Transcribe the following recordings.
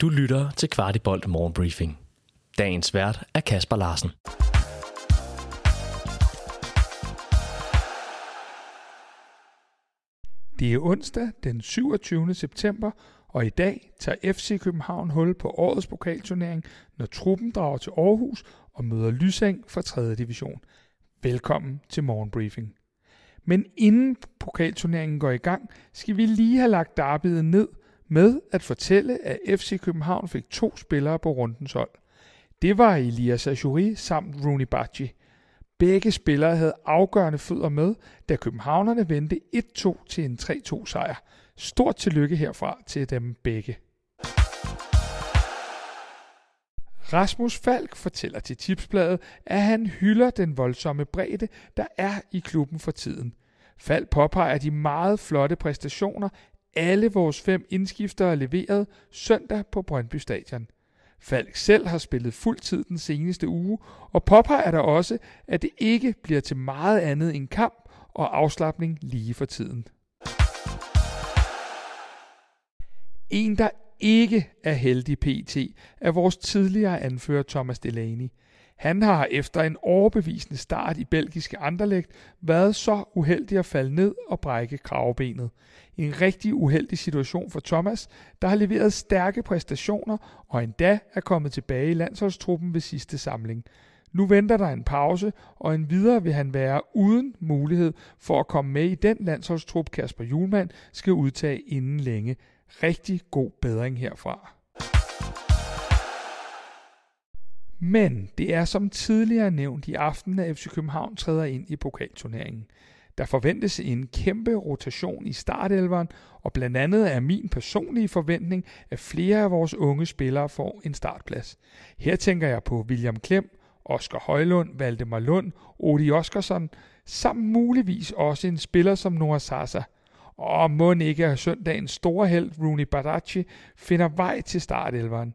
Du lytter til Kvartibolt Morgenbriefing. Dagens vært er Kasper Larsen. Det er onsdag den 27. september, og i dag tager FC København hul på årets pokalturnering, når truppen drager til Aarhus og møder Lyseng fra 3. division. Velkommen til Morgenbriefing. Men inden pokalturneringen går i gang, skal vi lige have lagt derbyet ned med at fortælle, at FC København fik to spillere på rundens hold. Det var Elias Ajuri samt Rooney Bacci. Begge spillere havde afgørende fødder med, da københavnerne vendte 1-2 til en 3-2 sejr. Stort tillykke herfra til dem begge. Rasmus Falk fortæller til Tipsbladet, at han hylder den voldsomme bredde, der er i klubben for tiden. Falk påpeger de meget flotte præstationer, alle vores fem indskiftere leveret søndag på Brøndby Stadion. Falk selv har spillet fuld tid den seneste uge, og påpeger der også, at det ikke bliver til meget andet end kamp og afslappning lige for tiden. En, der ikke er heldig PT, er vores tidligere anfører Thomas Delaney. Han har efter en overbevisende start i belgiske Anderlecht været så uheldig at falde ned og brække kravbenet. En rigtig uheldig situation for Thomas, der har leveret stærke præstationer og endda er kommet tilbage i landsholdstruppen ved sidste samling. Nu venter der en pause, og en videre vil han være uden mulighed for at komme med i den landsholdstrup, Kasper Julemand skal udtage inden længe. Rigtig god bedring herfra. Men det er som tidligere nævnt i aften, at FC København træder ind i pokalturneringen. Der forventes en kæmpe rotation i startelveren, og blandt andet er min personlige forventning, at flere af vores unge spillere får en startplads. Her tænker jeg på William Klem, Oscar Højlund, Valdemar Lund, Odi Oskarsson, samt muligvis også en spiller som Noah Sasa. Og må ikke at søndagens store held Rooney Badaci finder vej til startelveren.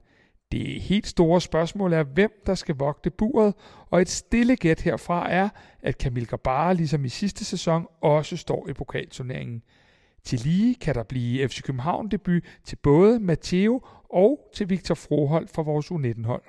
Det helt store spørgsmål er, hvem der skal vogte buret, og et stille gæt herfra er, at Kamil Gabara, ligesom i sidste sæson også står i pokalturneringen. Til lige kan der blive FC København debut til både Matteo og til Victor Froholt fra vores U19-hold.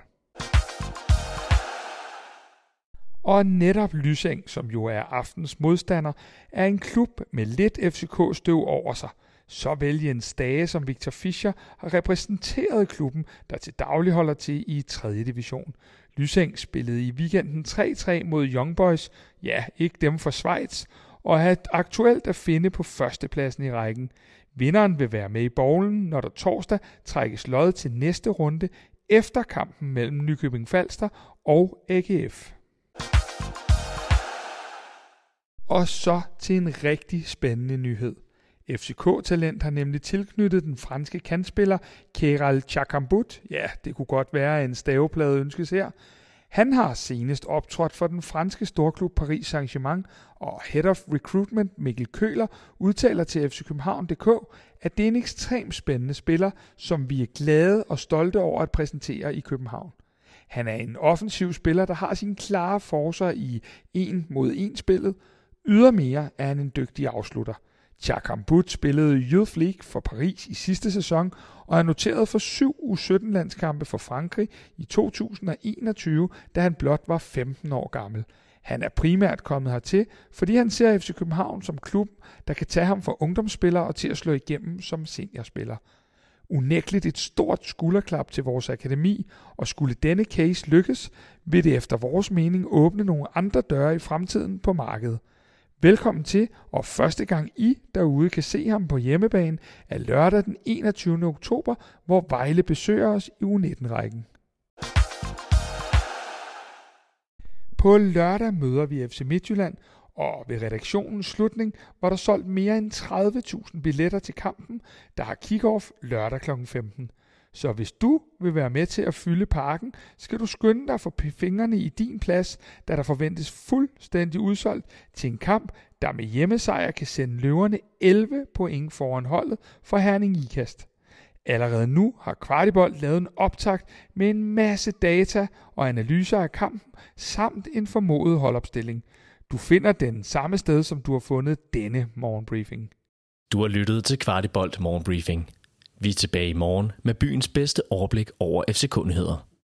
Og netop Lyseng, som jo er aftens modstander, er en klub med lidt FCK-støv over sig – så vel Jens Dage som Victor Fischer har repræsenteret klubben, der til daglig holder til i 3. division. Lyseng spillede i weekenden 3-3 mod Young Boys, ja, ikke dem fra Schweiz, og er aktuelt at finde på førstepladsen i rækken. Vinderen vil være med i bowlen, når der torsdag trækkes lod til næste runde efter kampen mellem Nykøbing Falster og AGF. Og så til en rigtig spændende nyhed. FCK-talent har nemlig tilknyttet den franske kantspiller Keral Chakambut. Ja, det kunne godt være, at en staveplade ønskes her. Han har senest optrådt for den franske storklub Paris Saint-Germain, og Head of Recruitment Mikkel Køler udtaler til FC København.dk, at det er en ekstremt spændende spiller, som vi er glade og stolte over at præsentere i København. Han er en offensiv spiller, der har sine klare forser i en mod en spillet. Ydermere er han en dygtig afslutter – Chakambut spillede Youth League for Paris i sidste sæson og er noteret for 7 U17-landskampe for Frankrig i 2021, da han blot var 15 år gammel. Han er primært kommet hertil, fordi han ser FC København som klub, der kan tage ham fra ungdomsspiller og til at slå igennem som seniorspiller. Unægteligt et stort skulderklap til vores akademi, og skulle denne case lykkes, vil det efter vores mening åbne nogle andre døre i fremtiden på markedet. Velkommen til, og første gang I derude kan se ham på hjemmebane er lørdag den 21. oktober, hvor Vejle besøger os i U19-rækken. På lørdag møder vi FC Midtjylland, og ved redaktionens slutning var der solgt mere end 30.000 billetter til kampen, der har kick-off lørdag kl. 15. Så hvis du vil være med til at fylde parken, skal du skynde dig for fingrene i din plads, da der forventes fuldstændig udsolgt til en kamp, der med hjemmesejr kan sende løverne 11 point foran holdet for Herning Ikast. Allerede nu har Kvartibold lavet en optakt med en masse data og analyser af kampen, samt en formodet holdopstilling. Du finder den samme sted, som du har fundet denne morgenbriefing. Du har lyttet til Kvartibold Morgenbriefing. Vi er tilbage i morgen med byens bedste overblik over FCK-nyheder.